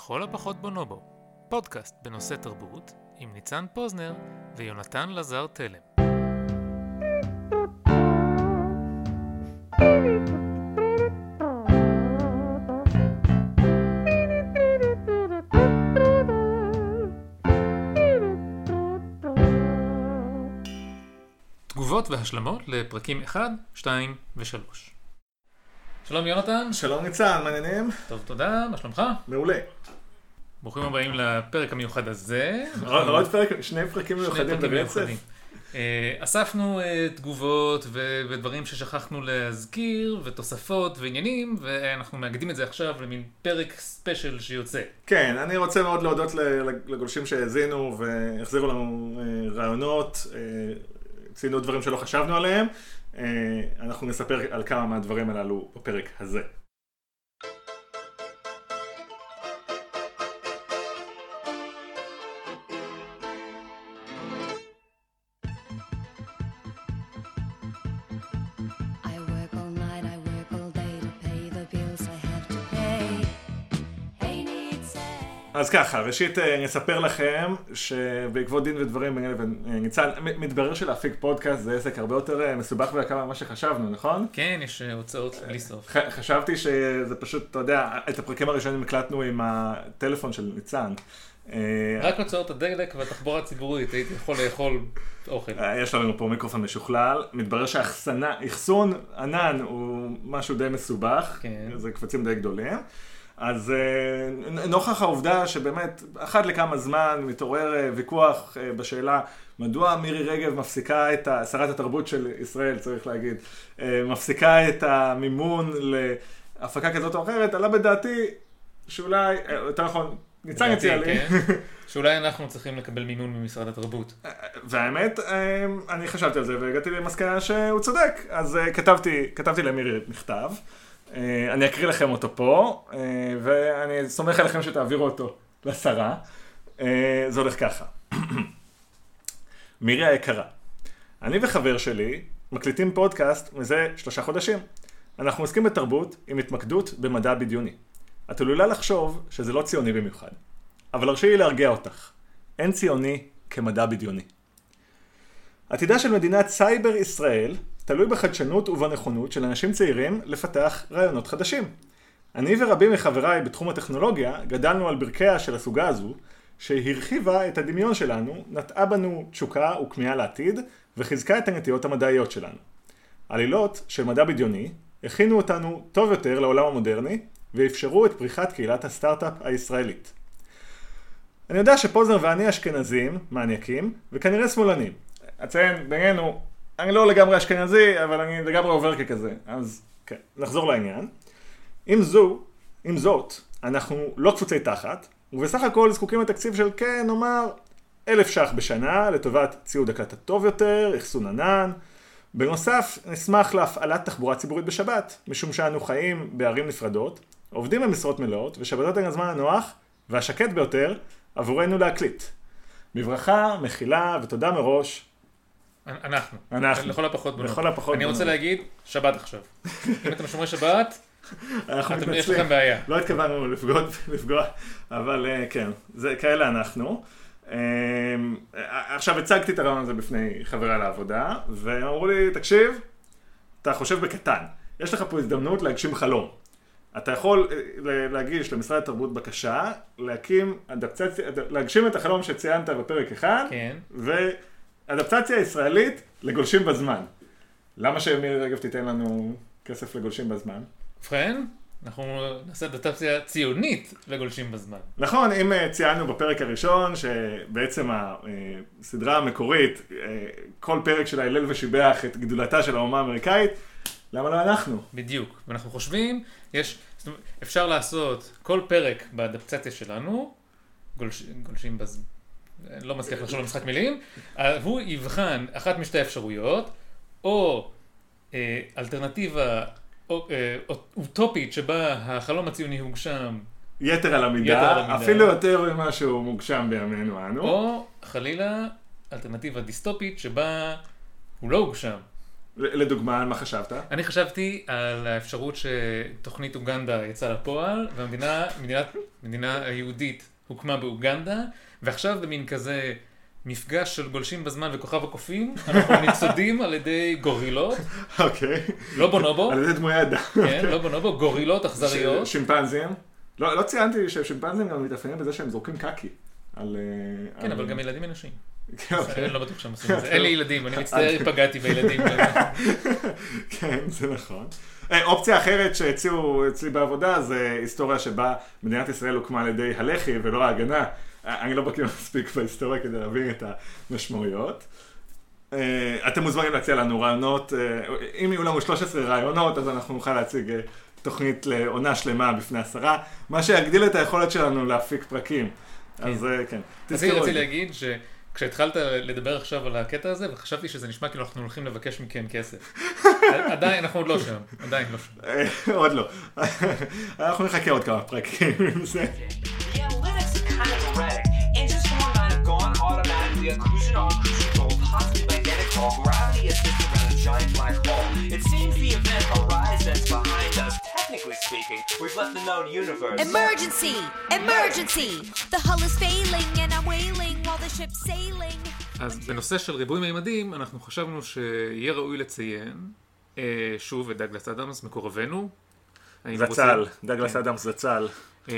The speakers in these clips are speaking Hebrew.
לכל הפחות בונובו, פודקאסט בנושא תרבות עם ניצן פוזנר ויונתן לזר תלם. תגובות והשלמות לפרקים 1, 2 ו-3. שלום יונתן. שלום ניצן, מעניינים? טוב, תודה, מה שלומך? מעולה. ברוכים הבאים לפרק המיוחד הזה. עוד פרק, שני פרקים מיוחדים ברצף. אה, אספנו אה, תגובות ודברים ששכחנו להזכיר, ותוספות ועניינים, ואנחנו מאגדים את זה עכשיו למין פרק ספיישל שיוצא. כן, אני רוצה מאוד להודות לגולשים שהאזינו והחזירו לנו אה, רעיונות, ציינו דברים שלא חשבנו עליהם. אה, אנחנו נספר על כמה מהדברים הללו בפרק הזה. אז ככה, ראשית אה, נספר לכם שבעקבות דין ודברים ביני לבין אה, ניצן, מתברר שלהפיק פודקאסט זה עסק הרבה יותר אה, מסובך ויקר ממה שחשבנו, נכון? כן, יש הוצאות בלי סוף. חשבתי שזה פשוט, אתה יודע, את הפרקים הראשונים הקלטנו עם הטלפון של ניצן. רק הוצאות הדלק והתחבורה הציבורית, הייתי יכול לאכול אוכל. יש לנו פה מיקרופון משוכלל, מתברר שהאחסנה, אחסון ענן הוא משהו די מסובך, כן. זה קבצים די גדולים. אז אה, נוכח העובדה שבאמת אחת לכמה זמן מתעורר אה, ויכוח אה, בשאלה מדוע מירי רגב מפסיקה את, ה- שרת התרבות של ישראל צריך להגיד, מפסיקה את המימון להפקה כזאת או אחרת, עלה בדעתי שאולי, יותר נכון, ניצן הציע לי. כן, שאולי אנחנו צריכים לקבל מימון ממשרד התרבות. והאמת, אני חשבתי על זה והגעתי למסקנה שהוא צודק. אז כתבתי, כתבתי למירי מכתב. אה, אני אקריא לכם אותו פה, אה, ואני סומך עליכם שתעבירו אותו לשרה. אה, זה הולך ככה. מירי היקרה, אני וחבר שלי מקליטים פודקאסט מזה שלושה חודשים. אנחנו עוסקים בתרבות עם התמקדות במדע בדיוני. את עלולה לחשוב שזה לא ציוני במיוחד, אבל הרשי לי להרגיע אותך. אין ציוני כמדע בדיוני. עתידה של מדינת סייבר ישראל תלוי בחדשנות ובנכונות של אנשים צעירים לפתח רעיונות חדשים. אני ורבים מחבריי בתחום הטכנולוגיה גדלנו על ברכיה של הסוגה הזו, שהרחיבה את הדמיון שלנו, נטעה בנו תשוקה וכמיהה לעתיד, וחיזקה את הנטיות המדעיות שלנו. עלילות של מדע בדיוני הכינו אותנו טוב יותר לעולם המודרני, ואפשרו את פריחת קהילת הסטארט-אפ הישראלית. אני יודע שפוזנר ואני אשכנזים, מניאקים, וכנראה שמאלנים. אציין, בינינו, אני לא לגמרי אשכנזי, אבל אני לגמרי עובר ככזה. אז כן, נחזור לעניין. עם זו, עם זאת, אנחנו לא קפוצי תחת, ובסך הכל זקוקים לתקציב של כן, נאמר, אלף ש"ח בשנה לטובת ציוד הקלטה טוב יותר, אחסון ענן. בנוסף, נשמח להפעלת תחבורה ציבורית בשבת, משום שאנו חיים בערים נפרדות, עובדים במשרות מלאות, ושבתות הן הזמן הנוח והשקט ביותר עבורנו להקליט. בברכה, מחילה ותודה מראש. אנחנו. אנחנו. לכל הפחות בנות. לכל הפחות אני רוצה בנות. להגיד, שבת עכשיו. אם אתם שומרי שבת, אנחנו אתם- יש מתנצלים. לכם בעיה. לא התכוונו לפגוע, לפגוע, אבל אה, כן, זה, כאלה אנחנו. אה, עכשיו הצגתי את הרעיון הזה בפני חבריי לעבודה, והם אמרו לי, תקשיב, אתה חושב בקטן, יש לך פה הזדמנות להגשים חלום. אתה יכול אה, להגיש למשרד התרבות בקשה, להקים להגשים את החלום שציינת בפרק אחד, כן. ואדפטציה ישראלית לגולשים בזמן. למה שמירי רגב תיתן לנו כסף לגולשים בזמן? ובכן, אנחנו נעשה אדפטציה ציונית לגולשים בזמן. נכון, אם אה, ציינו בפרק הראשון שבעצם הסדרה המקורית, אה, כל פרק שלה הלל ושיבח את גדולתה של האומה האמריקאית, למה לא אנחנו? בדיוק. ואנחנו חושבים, יש, זאת אומרת, אפשר לעשות כל פרק באדפטציה שלנו, גולש, גולשים בז... לא מצליח לחשוב על משחק מילים, אה, הוא יבחן אחת משתי אפשרויות, או אה, אלטרנטיבה או, אה, אוטופית שבה החלום הציוני הוגשם, יתר על המידה, יתר על המידה. אפילו יותר ממה שהוא מוגשם בימינו אנו. או חלילה אלטרנטיבה דיסטופית שבה הוא לא הוגשם, לדוגמה, על מה חשבת? אני חשבתי על האפשרות שתוכנית אוגנדה יצאה לפועל, והמדינה, מדינת, מדינה היהודית הוקמה באוגנדה, ועכשיו במין כזה מפגש של גולשים בזמן וכוכב הקופים, אנחנו ניצודים על ידי גורילות, אוקיי. לא בונובו, על ידי דמויי אדם. כן, לא בונובו, גורילות אכזריות. שימפנזים. לא לא ציינתי ששימפנזים גם מתאפיינים בזה שהם זורקים קקי. על... אה, כן, על- אבל גם ילדים אנושיים. כן, אוקיי. אני לא בטוח שהם עושים את זה. אין לי ילדים, אני מצטער אם פגעתי בילדים. כן, זה נכון. אה, אופציה אחרת שהציעו אצלי בעבודה זה היסטוריה שבה מדינת ישראל הוקמה על ידי הלח"י ולא ההגנה. אה, אני לא בקיא מספיק בהיסטוריה כדי להבין את המשמעויות. אה, אתם מוזמנים להציע לנו רעיונות, אם יהיו לנו 13 רעיונות אז אנחנו נוכל להציג תוכנית לעונה שלמה בפני השרה, מה שיגדיל את היכולת שלנו להפיק פרקים. אז אה, כן, רציתי תזכרו את רציתי זה. להגיד שכשהתחלת לדבר עכשיו על הקטע הזה, וחשבתי שזה נשמע כאילו אנחנו הולכים לבקש מכם כסף. עדיין, אנחנו עוד לא שם, עדיין לא שם. אה, עוד לא. אנחנו נחכה עוד כמה פרקים עם זה. We've left the known universe. Emergency! Emergency! The hull is failing and I'm wailing while the ship's sailing. אז בנושא של ריבוי מימדים, אנחנו חשבנו שיהיה ראוי לציין, אה, שוב, את דגלס אדמס, מקורבנו. זצ"ל, רוצים- דגלס אדמס זצ"ל. אה,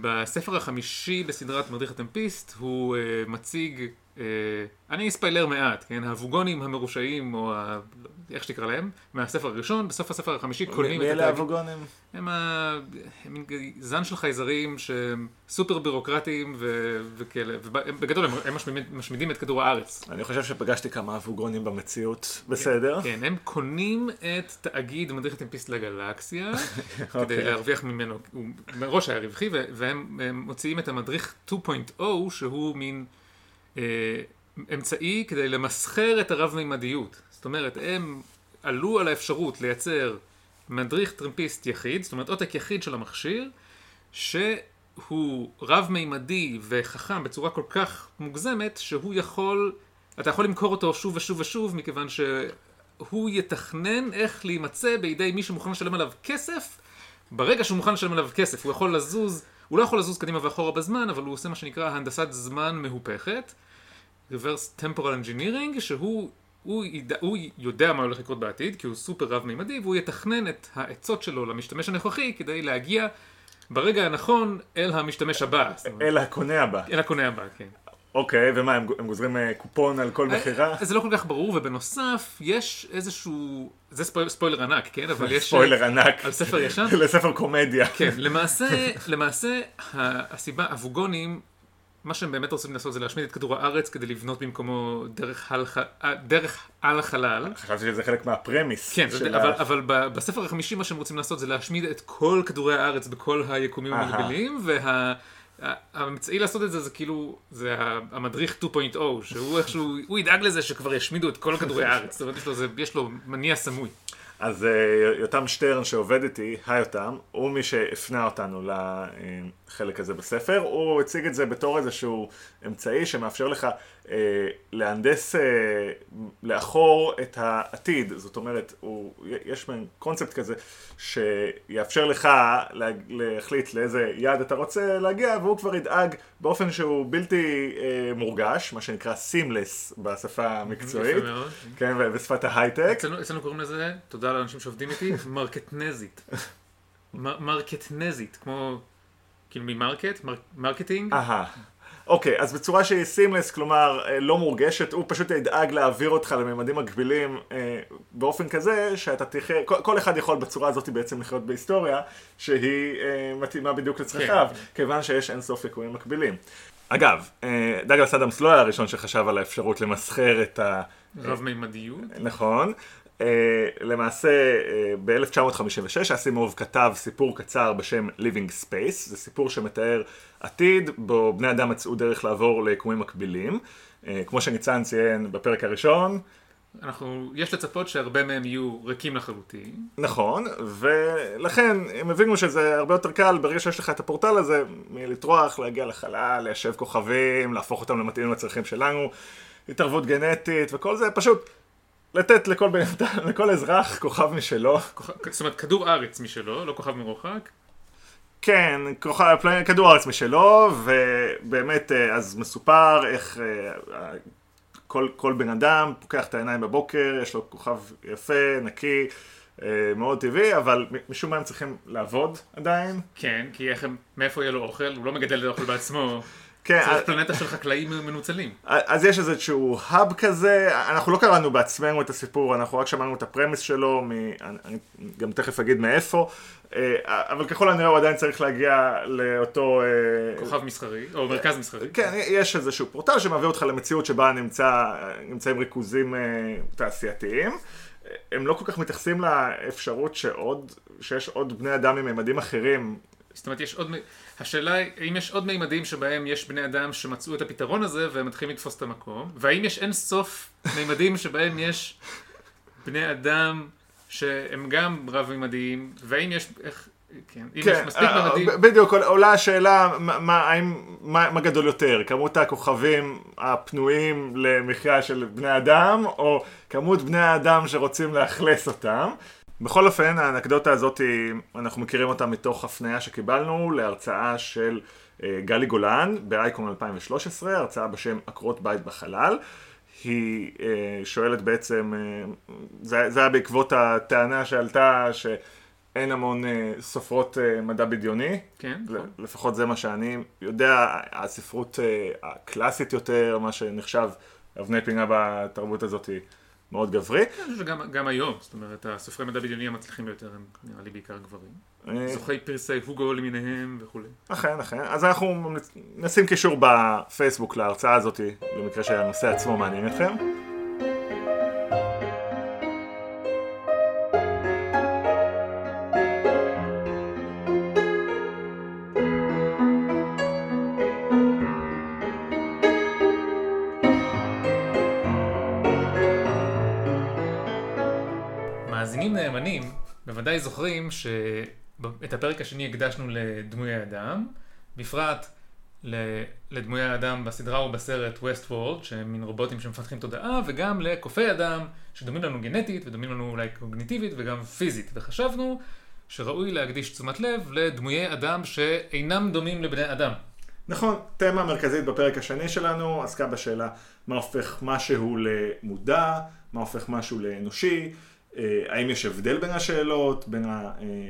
בספר החמישי בסדרת מדריך הטמפיסט הוא אה, מציג, אני אספיילר מעט, כן, הווגונים המרושעים, או ה... איך שתקרא להם, מהספר הראשון, בסוף הספר החמישי קונים מי את אלה התאגיד. הווגונים? הם ה- הם מין זן של חייזרים שהם סופר בירוקרטיים ו- וכאלה, ובגדול הם, הם משמידים, משמידים את כדור הארץ. אני חושב שפגשתי כמה הווגונים במציאות. בסדר. כן, הם קונים את תאגיד מדריך הטמפיסט לגלקסיה, כדי אוקיי. להרוויח ממנו, הוא מראש היה רווחי, והם הם מוציאים את המדריך 2.0, שהוא מין אה, אמצעי כדי למסחר את הרב-מימדיות. זאת אומרת, הם עלו על האפשרות לייצר מדריך טרמפיסט יחיד, זאת אומרת עותק יחיד של המכשיר, שהוא רב-מימדי וחכם בצורה כל כך מוגזמת, שהוא יכול, אתה יכול למכור אותו שוב ושוב ושוב, מכיוון שהוא יתכנן איך להימצא בידי מי שמוכן לשלם עליו כסף, ברגע שהוא מוכן לשלם עליו כסף, הוא יכול לזוז, הוא לא יכול לזוז קדימה ואחורה בזמן, אבל הוא עושה מה שנקרא הנדסת זמן מהופכת, reverse temporal engineering, שהוא הוא ידע, הוא יודע מה הולך לקרות בעתיד, כי הוא סופר רב-מימדי, והוא יתכנן את העצות שלו למשתמש הנוכחי כדי להגיע ברגע הנכון אל המשתמש הבא. אל הקונה הבא. אל הקונה הבא, כן. אוקיי, ומה, הם הם גוזרים אה, קופון על כל מכירה? אה, זה לא כל כך ברור, ובנוסף, יש איזשהו... זה ספוילר, ספוילר ענק, כן? אבל יש... ספוילר ענק. על ספר ישן? לספר קומדיה. כן, למעשה, למעשה, הסיבה, הווגונים, מה שהם באמת רוצים לעשות זה להשמיד את כדור הארץ כדי לבנות במקומו דרך, על, דרך על החלל. חשבתי שזה חלק מהפרמיס. כן, של אבל, ה- אבל ב- בספר החמישי מה שהם רוצים לעשות זה להשמיד את כל כדורי הארץ בכל היקומים. המקבילים, והאמצעי לעשות את זה זה כאילו, זה המדריך 2.0, שהוא איכשהו, הוא ידאג לזה שכבר ישמידו את כל כדורי הארץ, זאת אומרת יש לו, זה, יש לו מניע סמוי. אז אה, יותם שטרן שעובד איתי, היי יותם, הוא מי שהפנה אותנו לחלק הזה בספר, הוא הציג את זה בתור איזשהו אמצעי שמאפשר לך אה, להנדס אה, לאחור את העתיד, זאת אומרת, הוא, יש מין קונספט כזה שיאפשר לך לה, להחליט לאיזה יעד אתה רוצה להגיע, והוא כבר ידאג באופן שהוא בלתי אה, מורגש, מה שנקרא seamless בשפה המקצועית. כן, ובשפת ההייטק. אצלנו, אצלנו קוראים לזה, תודה לאנשים שעובדים איתי, מרקטנזית. מרקטנזית, כמו, כאילו מ market, mar- marketing. אהה. אוקיי, אז בצורה שהיא seamless, כלומר אה, לא מורגשת, הוא פשוט ידאג להעביר אותך לממדים מקבילים אה, באופן כזה שאתה תחיה, כל, כל אחד יכול בצורה הזאת בעצם לחיות בהיסטוריה שהיא אה, מתאימה בדיוק לצרכיו, כן. כיוון שיש אינסוף יקומים מקבילים. אגב, אה, דגלס אדמס לא היה הראשון שחשב על האפשרות למסחר את ה... רב-מימדיות. נכון. Uh, למעשה, uh, ב-1956 אסימוב כתב סיפור קצר בשם Living Space, זה סיפור שמתאר עתיד בו בני אדם מצאו דרך לעבור ליקומים מקבילים. Uh, כמו שניצן ציין בפרק הראשון, אנחנו, יש לצפות שהרבה מהם יהיו ריקים לחלוטין. נכון, ולכן הם הבינו שזה הרבה יותר קל ברגע שיש לך את הפורטל הזה, מלטרוח, להגיע לחלל, ליישב כוכבים, להפוך אותם למתאימים לצרכים שלנו, התערבות גנטית וכל זה, פשוט לתת לכל בן לכל אזרח כוכב משלו. זאת אומרת, כדור ארץ משלו, לא כוכב מרוחק. כן, כוכב, כדור הארץ משלו, ובאמת אה, אז מסופר איך אה, כל, כל בן אדם פוקח את העיניים בבוקר, יש לו כוכב יפה, נקי, אה, מאוד טבעי, אבל משום מה הם צריכים לעבוד עדיין. כן, כי איך הם, מאיפה יהיה לו אוכל? הוא לא מגדל את האוכל בעצמו. כן, צריך אז- פלנטה של חקלאים מנוצלים. אז יש איזשהו האב כזה, אנחנו לא קראנו בעצמנו את הסיפור, אנחנו רק שמענו את הפרמיס שלו, מ... אני, גם תכף אגיד מאיפה, אה, אבל ככל הנראה הוא עדיין צריך להגיע לאותו... אה, כוכב מסחרי, או מרכז מסחרי. כן, יש איזשהו פורטל שמביא אותך למציאות שבה נמצא, נמצאים ריכוזים אה, תעשייתיים. הם לא כל כך מתייחסים לאפשרות שעוד, שיש עוד בני אדם עם ממדים אחרים. זאת אומרת, יש עוד... השאלה היא, האם יש עוד מימדים שבהם יש בני אדם שמצאו את הפתרון הזה והם מתחילים לתפוס את המקום, והאם יש אין סוף מימדים שבהם יש בני אדם שהם גם רב-מימדיים, והאם יש... איך... כן, אם יש מספיק אה, מימדים... ב- בדיוק, עולה השאלה, מה, מה, מה, מה גדול יותר, כמות הכוכבים הפנויים למחיה של בני אדם, או כמות בני האדם שרוצים לאכלס אותם. בכל אופן, האנקדוטה הזאת, אנחנו מכירים אותה מתוך הפניה שקיבלנו להרצאה של אה, גלי גולן באייקון 2013, הרצאה בשם עקרות בית בחלל. היא אה, שואלת בעצם, אה, זה, זה היה בעקבות הטענה שעלתה שאין המון סופרות מדע בדיוני, כן, נכון. לפחות זה מה שאני יודע, הספרות הקלאסית יותר, מה שנחשב אבני פינה בתרבות הזאת היא מאוד גברי. אני חושב שגם גם היום, זאת אומרת, הסופרי מדע בדיוני המצליחים ביותר הם נראה לי בעיקר גברים. אה, זוכי פרסי הוגו למיניהם וכולי. אכן, אכן. אז אנחנו נשים קישור בפייסבוק להרצאה הזאת, במקרה שהנושא עצמו מעניין אתכם. בוודאי זוכרים שאת הפרק השני הקדשנו לדמויי אדם, בפרט ל- לדמויי האדם בסדרה ובסרט West World, שהם מין רובוטים שמפתחים תודעה, וגם לקופי אדם שדומים לנו גנטית ודומים לנו אולי קוגניטיבית וגם פיזית. וחשבנו שראוי להקדיש תשומת לב לדמויי אדם שאינם דומים לבני אדם. נכון, תמה מרכזית בפרק השני שלנו עסקה בשאלה מה הופך משהו למודע, מה הופך משהו לאנושי, האם יש הבדל בין השאלות, בין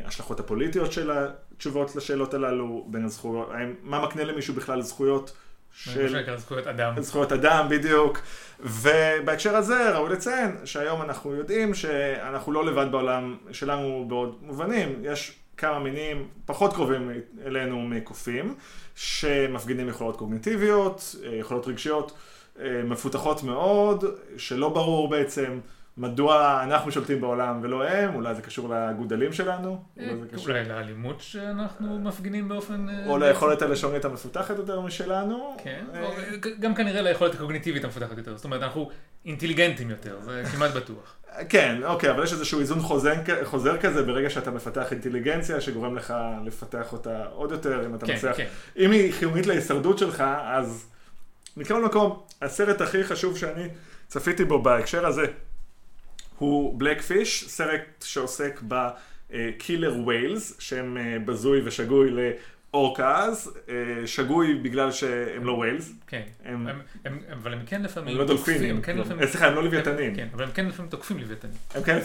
ההשלכות הפוליטיות של התשובות לשאלות הללו, בין הזכויות, האם, מה מקנה למישהו בכלל זכויות של זכויות אדם. זכויות אדם בדיוק, ובהקשר הזה ראוי לציין שהיום אנחנו יודעים שאנחנו לא לבד בעולם שלנו בעוד מובנים, יש כמה מינים פחות קרובים אלינו מקופים, שמפגינים יכולות קוגניטיביות, אה, יכולות רגשיות אה, מפותחות מאוד, שלא ברור בעצם מדוע אנחנו שולטים בעולם ולא הם, אולי זה קשור לגודלים שלנו, אולי זה קשור... אולי לאלימות שאנחנו מפגינים באופן... אה, או ליכולת הלשונית המפותחת יותר משלנו. כן, אה, גם כנראה ליכולת הקוגניטיבית המפותחת יותר, זאת אומרת אנחנו אינטליגנטים יותר, זה כמעט בטוח. כן, אוקיי, אבל יש איזשהו איזון חוזר, חוזר כזה ברגע שאתה מפתח אינטליגנציה שגורם לך לפתח אותה עוד יותר, אם אתה כן, מצליח. כן. אם היא חיונית להישרדות שלך, אז מכל מקום, הסרט הכי חשוב שאני צפיתי בו בהקשר הזה הוא Blackfish, סרט שעוסק ב killer whales, שם בזוי ושגוי ל orcas, אה, שגוי בגלל שהם לא whales, כן, הם- הם- הם- אבל הם כן לפעמים הם לא דולפינים, הם כן. לפעמים- אה, סליחה, הם לא לוויתנים. כן, אבל הם כן לפעמים תוקפים לוויתנים. הם כן,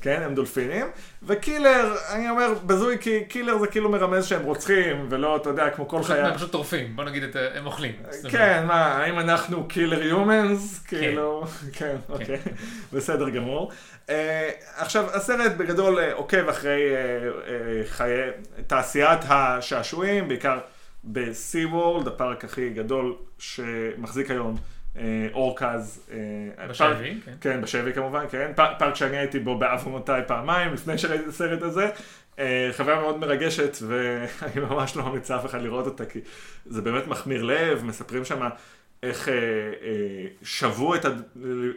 כן, הם דולפינים, ו killer, אני אומר בזוי כי killer זה כאילו מרמז שהם רוצחים, ולא, אתה יודע, כמו כל חיה. הם פשוט טורפים, בוא נגיד, את הם אוכלים. אומרת, כן, מה, האם אנחנו killer humans? כאילו, כן, אוקיי, בסדר גמור. אה, עכשיו, הסרט בגדול אה, עוקב אחרי אה, אה, חיי תעשיית השעשועים, בעיקר ב SeaWorld, הפארק הכי גדול שמחזיק היום אה, orcas. אה, בשבי, פארק- כן. כן, בשבי כמובן, כן. פ- פארק שאני הייתי בו בעוונותיי פעמיים, לפני שראיתי את הסרט הזה. אה, חוויה מאוד מרגשת, ואני ממש לא ממליץ לאף אחד לראות אותה, כי זה באמת מחמיר לב, מספרים שם איך אה, אה, שבו את, הד-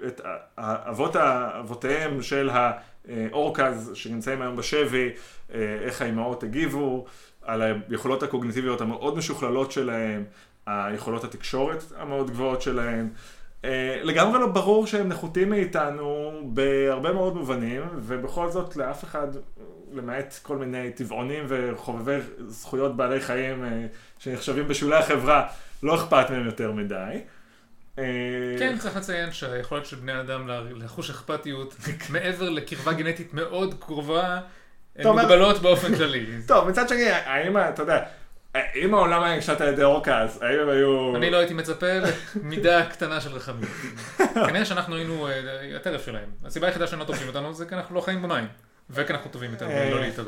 את האבות אבותיהם של האורקז שנמצאים היום בשבי, אה, איך האימהות הגיבו, על היכולות הקוגניטיביות המאוד משוכללות שלהם, היכולות התקשורת המאוד גבוהות שלהם. אה, לגמרי לא ברור שהם נחותים מאיתנו בהרבה מאוד מובנים, ובכל זאת לאף אחד, למעט כל מיני טבעונים וחובבי זכויות בעלי חיים אה, שנחשבים בשולי החברה, לא אכפת מהם יותר מדי. אה, כן, צריך לציין שהיכולת של בני אדם לחוש אכפתיות מעבר לקרבה גנטית מאוד קרובה, הן מוגבלות באופן כללי. טוב, מצד שני, האם, אתה יודע, אם העולם היה נשלט על ידי אורקאז, האם הם היו... אני לא הייתי מצפה למידה קטנה של רחמים. כנראה שאנחנו היינו אה, הטרף שלהם. הסיבה היחידה שהם לא תוקפים אותנו זה כי אנחנו לא חיים במים. וכי אנחנו טובים יותר אה. ולא להתערב.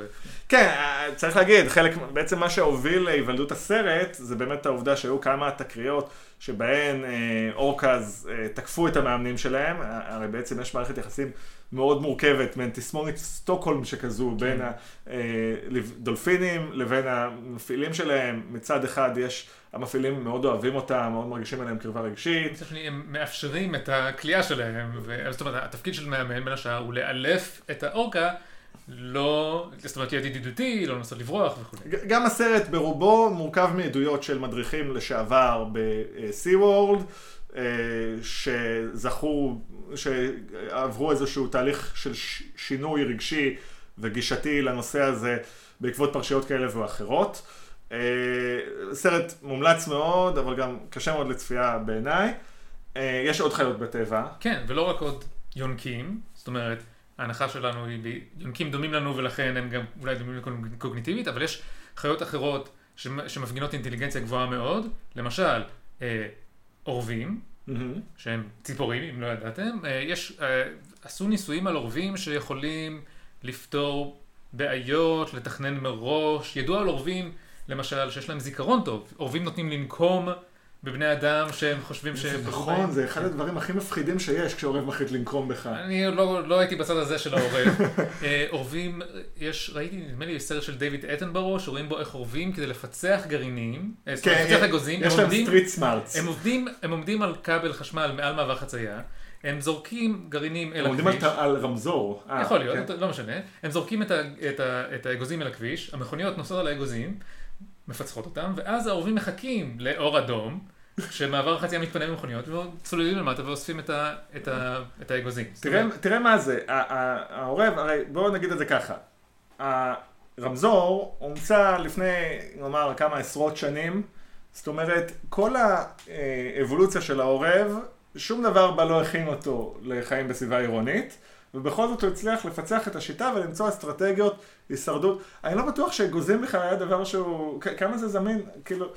כן, אה, צריך להגיד, חלק, בעצם מה שהוביל להיוולדות הסרט, זה באמת העובדה שהיו כמה תקריות שבהן אה, אורקאז אה, תקפו את המאמנים שלהם, אה, הרי בעצם יש מערכת יחסים מאוד מורכבת, מעין תסמונת סטוקהולם שכזו, בין הדולפינים לבין המפעילים שלהם, מצד אחד יש, המפעילים מאוד אוהבים אותם, מאוד מרגישים עליהם קרבה רגשית, מצד שני, הם מאפשרים את הכלייה שלהם, ו- זאת אומרת, התפקיד של מאמן בין השאר הוא לאלף את האורקה, לא, זאת אומרת, להיות ידידותי, לא לנסות לברוח וכו'. גם הסרט ברובו מורכב מעדויות של מדריכים לשעבר ב-Sea World, אה, שזכו, שעברו איזשהו תהליך של שינוי רגשי וגישתי לנושא הזה בעקבות פרשיות כאלה ואחרות. אה, סרט מומלץ מאוד, אבל גם קשה מאוד לצפייה בעיניי. אה, יש עוד חיות בטבע. כן, ולא רק עוד יונקים, זאת אומרת, ההנחה שלנו היא, יונקים דומים לנו ולכן הם גם אולי דומים לנו קוגניטיבית, אבל יש חיות אחרות שמ- שמפגינות אינטליגנציה גבוהה מאוד, למשל, אה, עורבים, מהמם. שהם ציפורים, אם לא ידעתם, אה, יש, אה, עשו ניסויים על עורבים שיכולים לפתור בעיות, לתכנן מראש, ידוע על עורבים, למשל, שיש להם זיכרון טוב, עורבים נותנים לנקום בבני אדם שהם חושבים זה שהם... נכון, זה אחד הדברים הכי מפחידים שיש כשעורב מחליט לנקום בך. אני לא, לא הייתי בצד הזה של העורב. אה, עורבים, יש, ראיתי, נדמה לי, סרט של דיוויד אטנברו, שרואים בו איך עורבים כדי לפצח גרעינים, אה, כן, לפצח אגוזים, יש הם להם עומדים- street smarts. הם עובדים, הם עומדים על כבל חשמל מעל מעבר חצייה, הם זורקים גרעינים אל הם עומדים על הכביש. רמזור. אה, יכול להיות, כן. לא משנה. הם זורקים את האגוזים אל הכביש, המכוניות נוסעות על האגוזים, מפצחות אותם, ואז העורבים מחכים לאור אדום, שמעבר החצייה מתפנה ממכוניות, וצוללים למטה ואוספים את, ה, את, ה, את האגוזים. תראה, תראה מה זה, העורב, הרי בואו נגיד את זה ככה, הרמזור הומצא לפני, נאמר, כמה עשרות שנים, זאת אומרת, כל האבולוציה של העורב, שום דבר בה לא הכין אותו לחיים בסביבה עירונית, ובכל זאת הוא הצליח לפצח את השיטה ולמצוא אסטרטגיות הישרדות. אני לא בטוח שאגוזים בכלל היה דבר שהוא, כמה זה זמין, כאילו,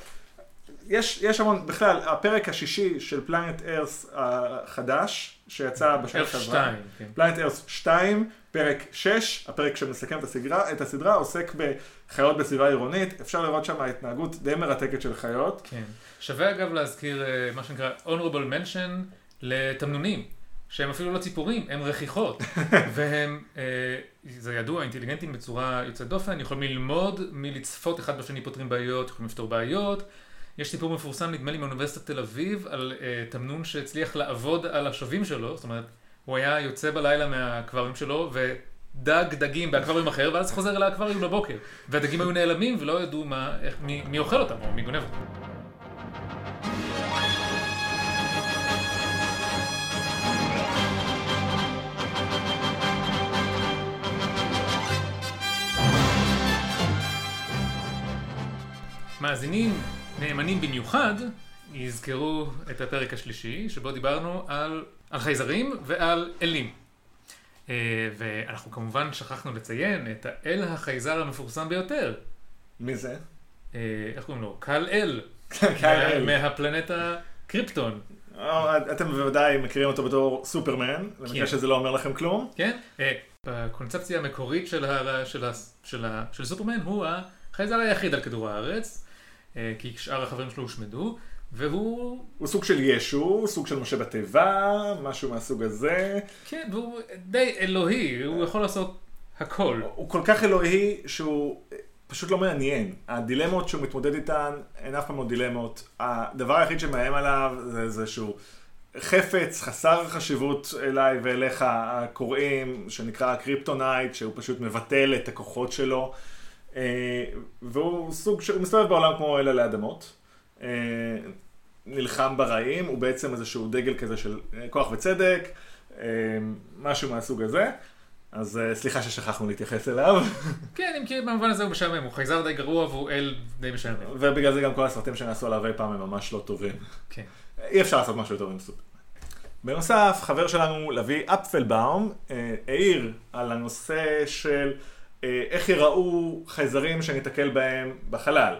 יש, יש המון, בכלל, הפרק השישי של פלנט ארס החדש, שיצא בשנה שעברה. פלנט ארס 2, פרק 6, הפרק שמסכם את הסדרה, את הסדרה עוסק בחיות בסביבה עירונית, אפשר לראות שם התנהגות די מרתקת של חיות. כן. שווה אגב להזכיר אה, מה שנקרא honorable mention לתמנונים, שהם אפילו לא ציפורים, הם רכיכות. והם, אה, זה ידוע, אינטליגנטים בצורה יוצאת דופן, יכולים ללמוד מלצפות אחד בשני פותרים בעיות, יכולים לפתור בעיות. יש סיפור מפורסם, נדמה לי, מאוניברסיטת תל אביב, על אה, תמנון שהצליח לעבוד על השווים שלו, זאת אומרת, הוא היה יוצא בלילה מהאקווריום שלו, ודג דגים באקווריום אחר, ואז חוזר אל האקווריום בבוקר. והדגים היו נעלמים ולא ידעו מה, איך, מי, מי אוכל אותם או מי גונב אותם. מאזינים נאמנים במיוחד יזכרו את הפרק השלישי, שבו דיברנו על, על חייזרים ועל אלים. אה, ואנחנו כמובן שכחנו לציין את האל החייזר המפורסם ביותר. מי זה? אה, איך קוראים לו? קל אל. קייל. מה- מהפלנטה קריפטון, אה, אתם בוודאי מכירים אותו בתור סופרמן, למקרה כן. שזה לא אומר לכם כלום. כן? בקונספציה המקורית של, סופרמן הוא החייזר היחיד על כדור הארץ, כי שאר החברים שלו הושמדו, והוא הוא סוג של ישו, סוג של משה בתיבה, משהו מהסוג הזה. כן, והוא די אלוהי, הוא יכול לעשות הכל. הוא כל כך אלוהי שהוא פשוט לא מעניין. הדילמות שהוא מתמודד איתן הן אף פעם לא דילמות. הדבר היחיד שמאיים עליו זה איזשהו חפץ חסר חשיבות אליי ואליך הקוראים, שנקרא קריפטונייט, שהוא פשוט מבטל את הכוחות שלו. אה, והוא סוג ש... הוא מסתובב בעולם כמו אל עלי אדמות. אה, נלחם ברעים, הוא בעצם איזשהו דגל כזה של אה, כוח וצדק, משהו מהסוג הזה. אז סליחה ששכחנו להתייחס אליו, כן, אם כי במובן הזה הוא משעמם, הוא חייזר די גרוע והוא אל די משעמם. ובגלל זה גם כל הסרטים שנעשו עליו אי פעם הם ממש לא טובים. כן. אי אפשר לעשות משהו יותר עם סופר. בנוסף, חבר שלנו, לביא אפפלבאום, העיר על הנושא של איך ייראו חייזרים שניתקל בהם בחלל.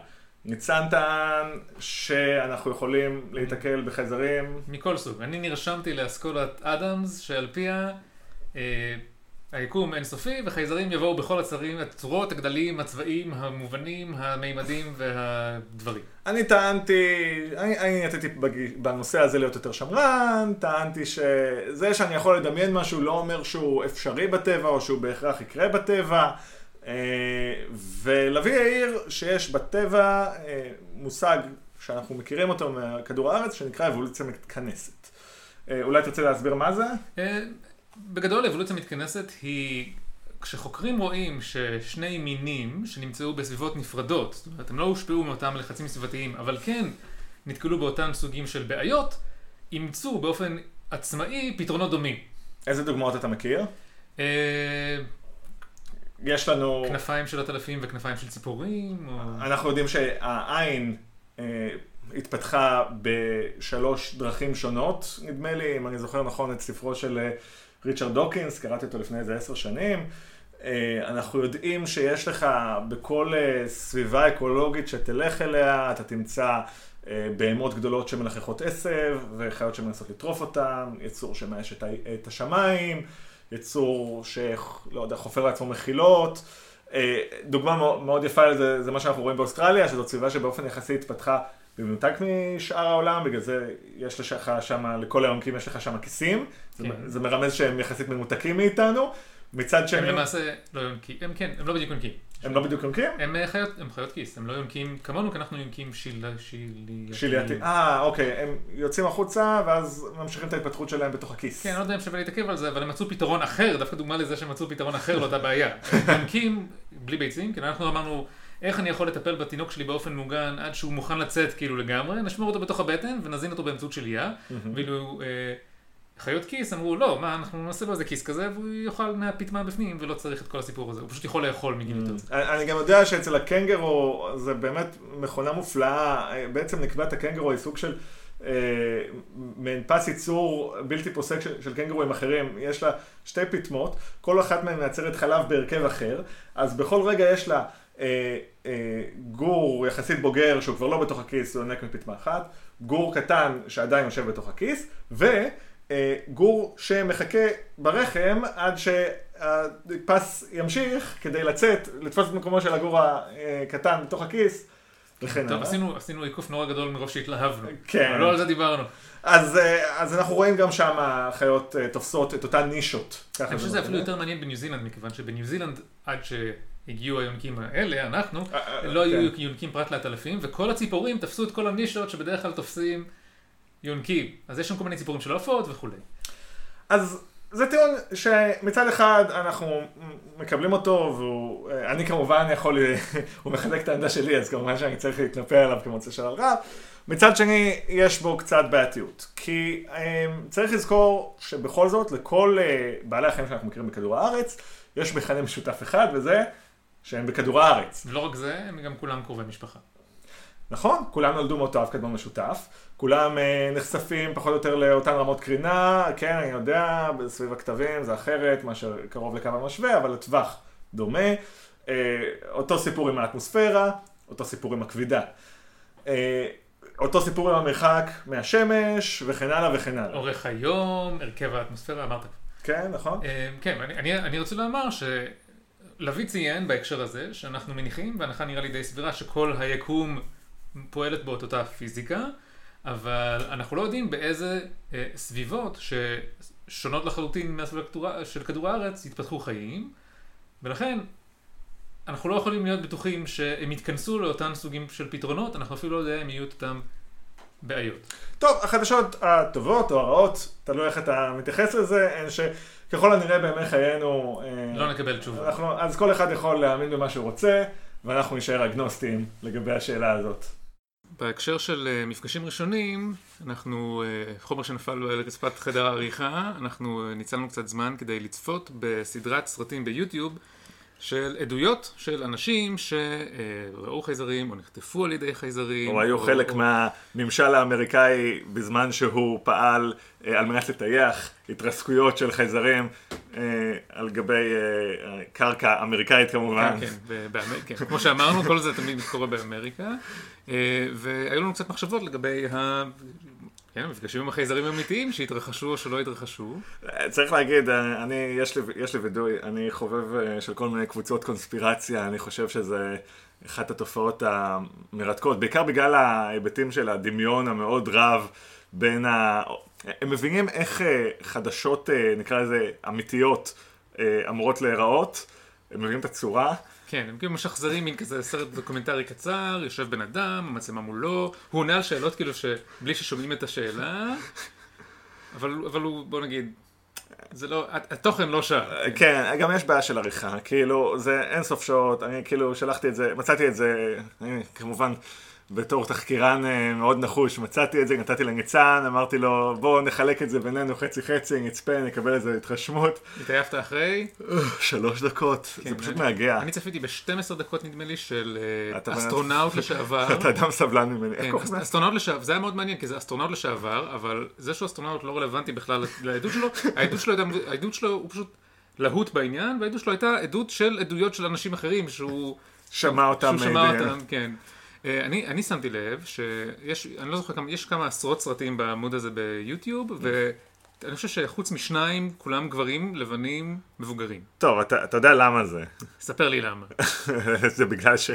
ניצן טען שאנחנו יכולים להיתקל בחייזרים, מכל סוג. אני נרשמתי לאסכולת אדמס, שעל פיה אה, היקום אינסופי, וחייזרים יבואו בכל הצרים, הצורות, הגדלים, הצבעים, המובנים, המימדים והדברים. אני טענתי, אני, אני נתתי בג- בנושא הזה להיות יותר שמרן, טענתי שזה שאני יכול לדמיין משהו לא אומר שהוא אפשרי בטבע או שהוא בהכרח יקרה בטבע. אה, ולוי העיר שיש בטבע אה, מושג שאנחנו מכירים אותו מכדור הארץ שנקרא אבולוציה מתכנסת. אה, אולי תרצה להסביר מה זה? בגדול אבולוציה מתכנסת היא, כשחוקרים רואים ששני מינים שנמצאו בסביבות נפרדות, זאת אומרת הם לא הושפעו מאותם לחצים סביבתיים, אבל כן נתקלו באותם סוגים של בעיות, אימצו באופן עצמאי פתרונות דומים. איזה דוגמאות אתה מכיר? אה, יש לנו... כנפיים של עטלפים וכנפיים של ציפורים, או... אנחנו יודעים שהעין אה, התפתחה בשלוש דרכים שונות, נדמה לי, אם אני זוכר נכון, את ספרו של אה, ריצ'רד דוקינס, קראתי אותו לפני איזה עשר שנים. אה, אנחנו יודעים שיש לך בכל אה, סביבה אקולוגית שתלך אליה, אתה תמצא אה, בהמות גדולות שמלחכות עשב, וחיות שמנסות לטרוף אותן, יצור שמאש את, השמיים, יצור שלא יודע, חופר לעצמו מחילות. דוגמה מאוד יפה לזה, זה מה שאנחנו רואים באוסטרליה, שזאת סביבה שבאופן יחסי התפתחה במנותק משאר העולם, בגלל זה יש לך שם, לכל היונקים יש לך שם כיסים, זה, כן. זה מרמז שהם יחסית מנותקים מאיתנו. מצד הם שני, למעשה לא יונקים, הם כן, הם לא בדיוק יונקים. הם לא בדיוק יונקים? הם אה, חיות, הם חיות כיס, הם לא יונקים כמונו, כי אנחנו יונקים שיל... שילי... שילייתי. אה, אוקיי, הם יוצאים החוצה ואז ממשיכים את ההתפתחות שלהם בתוך הכיס. כן, אני לא יודע אם שווה להתעכב על זה, אבל הם מצאו פתרון אחר, דווקא דוגמה לזה שהם מצאו פתרון אחר לאותה בעיה. הם יונקים בלי ביצים, כי אנחנו אמרנו, איך אני יכול לטפל בתינוק שלי באופן מוגן עד שהוא מוכן לצאת כאילו לגמרי, נשמור אותו בתוך הבטן ונזין אותו באמצעות שלייה, ואילו אה, חיות כיס אמרו, לא, מה, אנחנו נעשה לו איזה כיס כזה, והוא יאכל מהפטמה בפנים ולא צריך את כל הסיפור הזה, הוא פשוט יכול לאכול מגיל יותר. אני גם יודע שאצל הקנגרו זה באמת מכונה מופלאה, בעצם נקבת הקנגרו היא סוג של אה, מעין פס ייצור בלתי פוסק של, של קנגרואים אחרים, יש לה שתי פטמות, כל אחת מהן מייצרת חלב בהרכב אחר, אז בכל רגע יש לה אה, אה, גור יחסית בוגר שהוא כבר לא בתוך הכיס, הוא יונק מפטמה אחת, גור קטן שעדיין יושב בתוך הכיס, ו... אה, שמחכה ברחם עד שהפס ימשיך כדי לצאת, לתפוס את מקומו של הגור הקטן בתוך הכיס וכן טוב. עשינו, עשינו עיקוף נורא גדול מרוב שהתלהבנו. כן. אבל לא על זה דיברנו. אז, אה, אז אנחנו רואים גם שם חיות אה, תופסות את אותן נישות. אני חושב שזה. אפילו יותר מעניין בניו זילנד, מכיוון שבניו זילנד, עד שהגיעו היונקים האלה, אנחנו, אה, אה, לא היו כן. יונקים פרט לעטלפים, וכל הציפורים תפסו את כל הנישות שבדרך כלל תופסים יונקים. אז יש שם כל מיני ציפורים של עופות וכולי. אז זה טיעון שמצד אחד אנחנו מקבלים אותו, ואני כמובן יכול, הוא מחזק את העמדה שלי, אז כמובן שאני צריך להתנפל עליו כמוצא של הרב. מצד שני, יש בו קצת בעייתיות. כי אה, צריך לזכור שבכל זאת, לכל אה, בעלי החיים שאנחנו מכירים בכדור הארץ, יש מכנה משותף אחד, וזה שהם בכדור הארץ. ולא רק זה, הם גם כולם קרובי משפחה. נכון, כולם נולדו מאותו אב קדמון משותף, כולם אה, נחשפים פחות או יותר לאותן רמות קרינה, כן, אני יודע, סביב הכתבים זה אחרת מאשר קרוב לקו המשווה, אבל הטווח דומה. אה, אותו סיפור עם האטמוספירה, אותו סיפור עם הכבידה. אה, אותו סיפור עם המרחק מהשמש, וכן הלאה וכן הלאה. אורך היום, הרכב האטמוספירה, אמרת. כן, נכון? אה, כן, אני, אני, אני רוצה לומר שלוי ציין בהקשר הזה, שאנחנו מניחים, והנחה נראה לי די סבירה, שכל היקום פועלת את אותה פיזיקה, אבל אנחנו לא יודעים באיזה אה, סביבות ששונות לחלוטין מהסביבה של כדור הארץ התפתחו חיים, ולכן אנחנו לא יכולים להיות בטוחים שהם יתכנסו לאותם סוגים של פתרונות, אנחנו אפילו לא יודע אם יהיו את אותם בעיות. טוב, החדשות הטובות או הרעות, תלוי איך אתה מתייחס לזה, הן שככל הנראה בימי חיינו... אה, לא נקבל תשובה. אנחנו, אז כל אחד יכול להאמין במה שהוא רוצה, ואנחנו נשאר אגנוסטיים לגבי השאלה הזאת. בהקשר של אה, מפגשים ראשונים, אנחנו, אה, חומר שנפל על רצפת חדר העריכה, אנחנו ניצלנו קצת זמן כדי לצפות בסדרת סרטים ביוטיוב של עדויות של אנשים שראו חייזרים או נחטפו על ידי חייזרים. או היו חלק מהממשל האמריקאי בזמן שהוא פעל אה, על מנת לטייח התרסקויות של חייזרים אה, על גבי אה, קרקע אמריקאית כמובן. כן, כן, באמר- כן, כמו שאמרנו, כל זה תמיד קורה באמריקה. והיו לנו קצת מחשבות לגבי ה... כן, המפגשים עם החייזרים האמיתיים שהתרחשו או שלא התרחשו. צריך להגיד, אני, יש לי, יש לי וידוי, אני חובב אה, של כל מיני קבוצות קונספירציה, אני חושב שזה אחת התופעות המרתקות, בעיקר בגלל ההיבטים של הדמיון המאוד רב בין ה... הם מבינים איך אה, חדשות, אה, נקרא לזה, אמיתיות, אמורות להיראות, הם מבינים את הצורה. כן, הם כאילו משחזרים מין כזה סרט דוקומנטרי קצר, יושב בן אדם, המצלמה מולו, הוא עונה על שאלות כאילו שבלי ששומעים את השאלה, אבל, אבל הוא, בוא נגיד, זה לא, התוכן לא שם. כן, גם יש בעיה של עריכה, כאילו, זה אין סוף שעות, אני כאילו שלחתי את זה, מצאתי את זה, אני כמובן בתור תחקירן אה, מאוד נחוש, מצאתי את זה, נתתי לניצן, אמרתי לו, בואו נחלק את זה בינינו חצי חצי, נצפה, נקבל איזה התרשמות. התעייפת אחרי? שלוש דקות, זה כן, פשוט אני- מהגע. אני צפיתי ב-12 דקות נדמה לי של אה, אסטרונאוט לשעבר. אתה אדם סבלן ממני. איך כן, קוראים לזה? אסטרונאוט לשעבר, זה היה מאוד מעניין, כי זה אסטרונאוט לשעבר, אבל זה שהוא אסטרונאוט לא רלוונטי בכלל לעדות שלו, העדות שלו, הוא פשוט להוט בעניין, והעדות שלו הייתה עדות של עדויות של אנשים אחרים, שהוא... שמע אותם שהוא שמע. אותם, כן. אה, אני, אני שמתי לב שיש, אני לא זוכר כמה, יש כמה עשרות סרטים בעמוד הזה ביוטיוב, ואני חושב שחוץ משניים, כולם גברים, לבנים, מבוגרים. טוב, אתה אתה יודע למה זה. ספר לי למה. זה בגלל ש...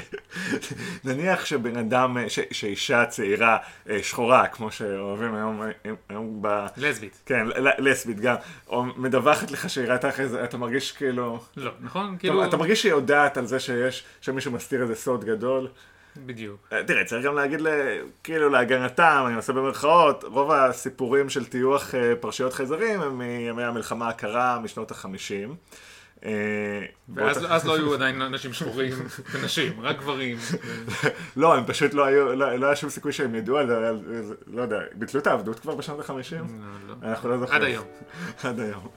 נניח שבן אדם, ש- שאישה צעירה אה, שחורה, כמו שאוהבים היום, אה, היום ב... לסבית. כן, ל- לסבית גם, או מדווחת לך שהיא ראתה אחרי זה, אתה מרגיש כאילו... לא, נכון? אתה, כאילו... אתה מרגיש שהיא יודעת על זה שיש, שמישהו מסתיר איזה סוד גדול. בדיוק. אה, תראה, צריך גם להגיד, ל- כאילו להגנתם, אני עושה במרכאות, רוב הסיפורים של טיוח אה, פרשיות חייזרים הם מימי המלחמה הקרה משנות החמישים. אה, ואז אז לא היו עדיין אנשים שחורים ונשים, רק גברים. לא, הם פשוט לא היו, לא, לא היה שום סיכוי שהם ידעו על זה, על זה, לא יודע, ביטלו את העבדות כבר בשנות החמישים? לא, לא. אנחנו לא זוכרים. עד היום. עד היום.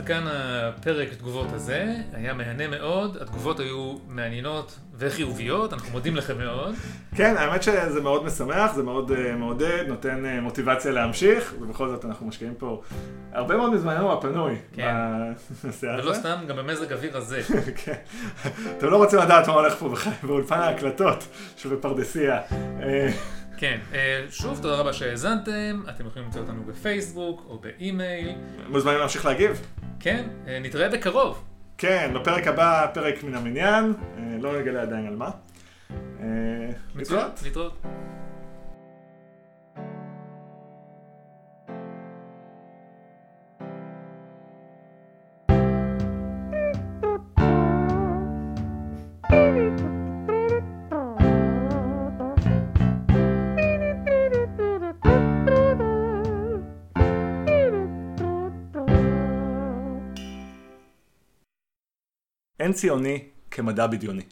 עד כאן הפרק תגובות הזה, היה מהנה מאוד, התגובות היו מעניינות וחיוביות, אנחנו מודים לכם מאוד. כן, האמת שזה מאוד משמח, זה מאוד אה, מעודד, נותן אה, מוטיבציה להמשיך, ובכל זאת אנחנו משקיעים פה הרבה מאוד מזמננו הפנוי. כן. בנושא הזה. ולא סתם, גם במזג אוויר הזה. כן. אתם לא רוצים לדעת מה הולך פה באולפן ההקלטות שבפרדסיה. אה, כן, שוב תודה רבה שהאזנתם, אתם יכולים למצוא אותנו בפייסבוק או באימייל. מוזמנים להמשיך להגיב. כן, אה, נתראה בקרוב. כן, בפרק הבא, פרק מן המניין, אה, לא נגלה עדיין על מה. אה, מצוין, אין ציוני כמדע בדיוני.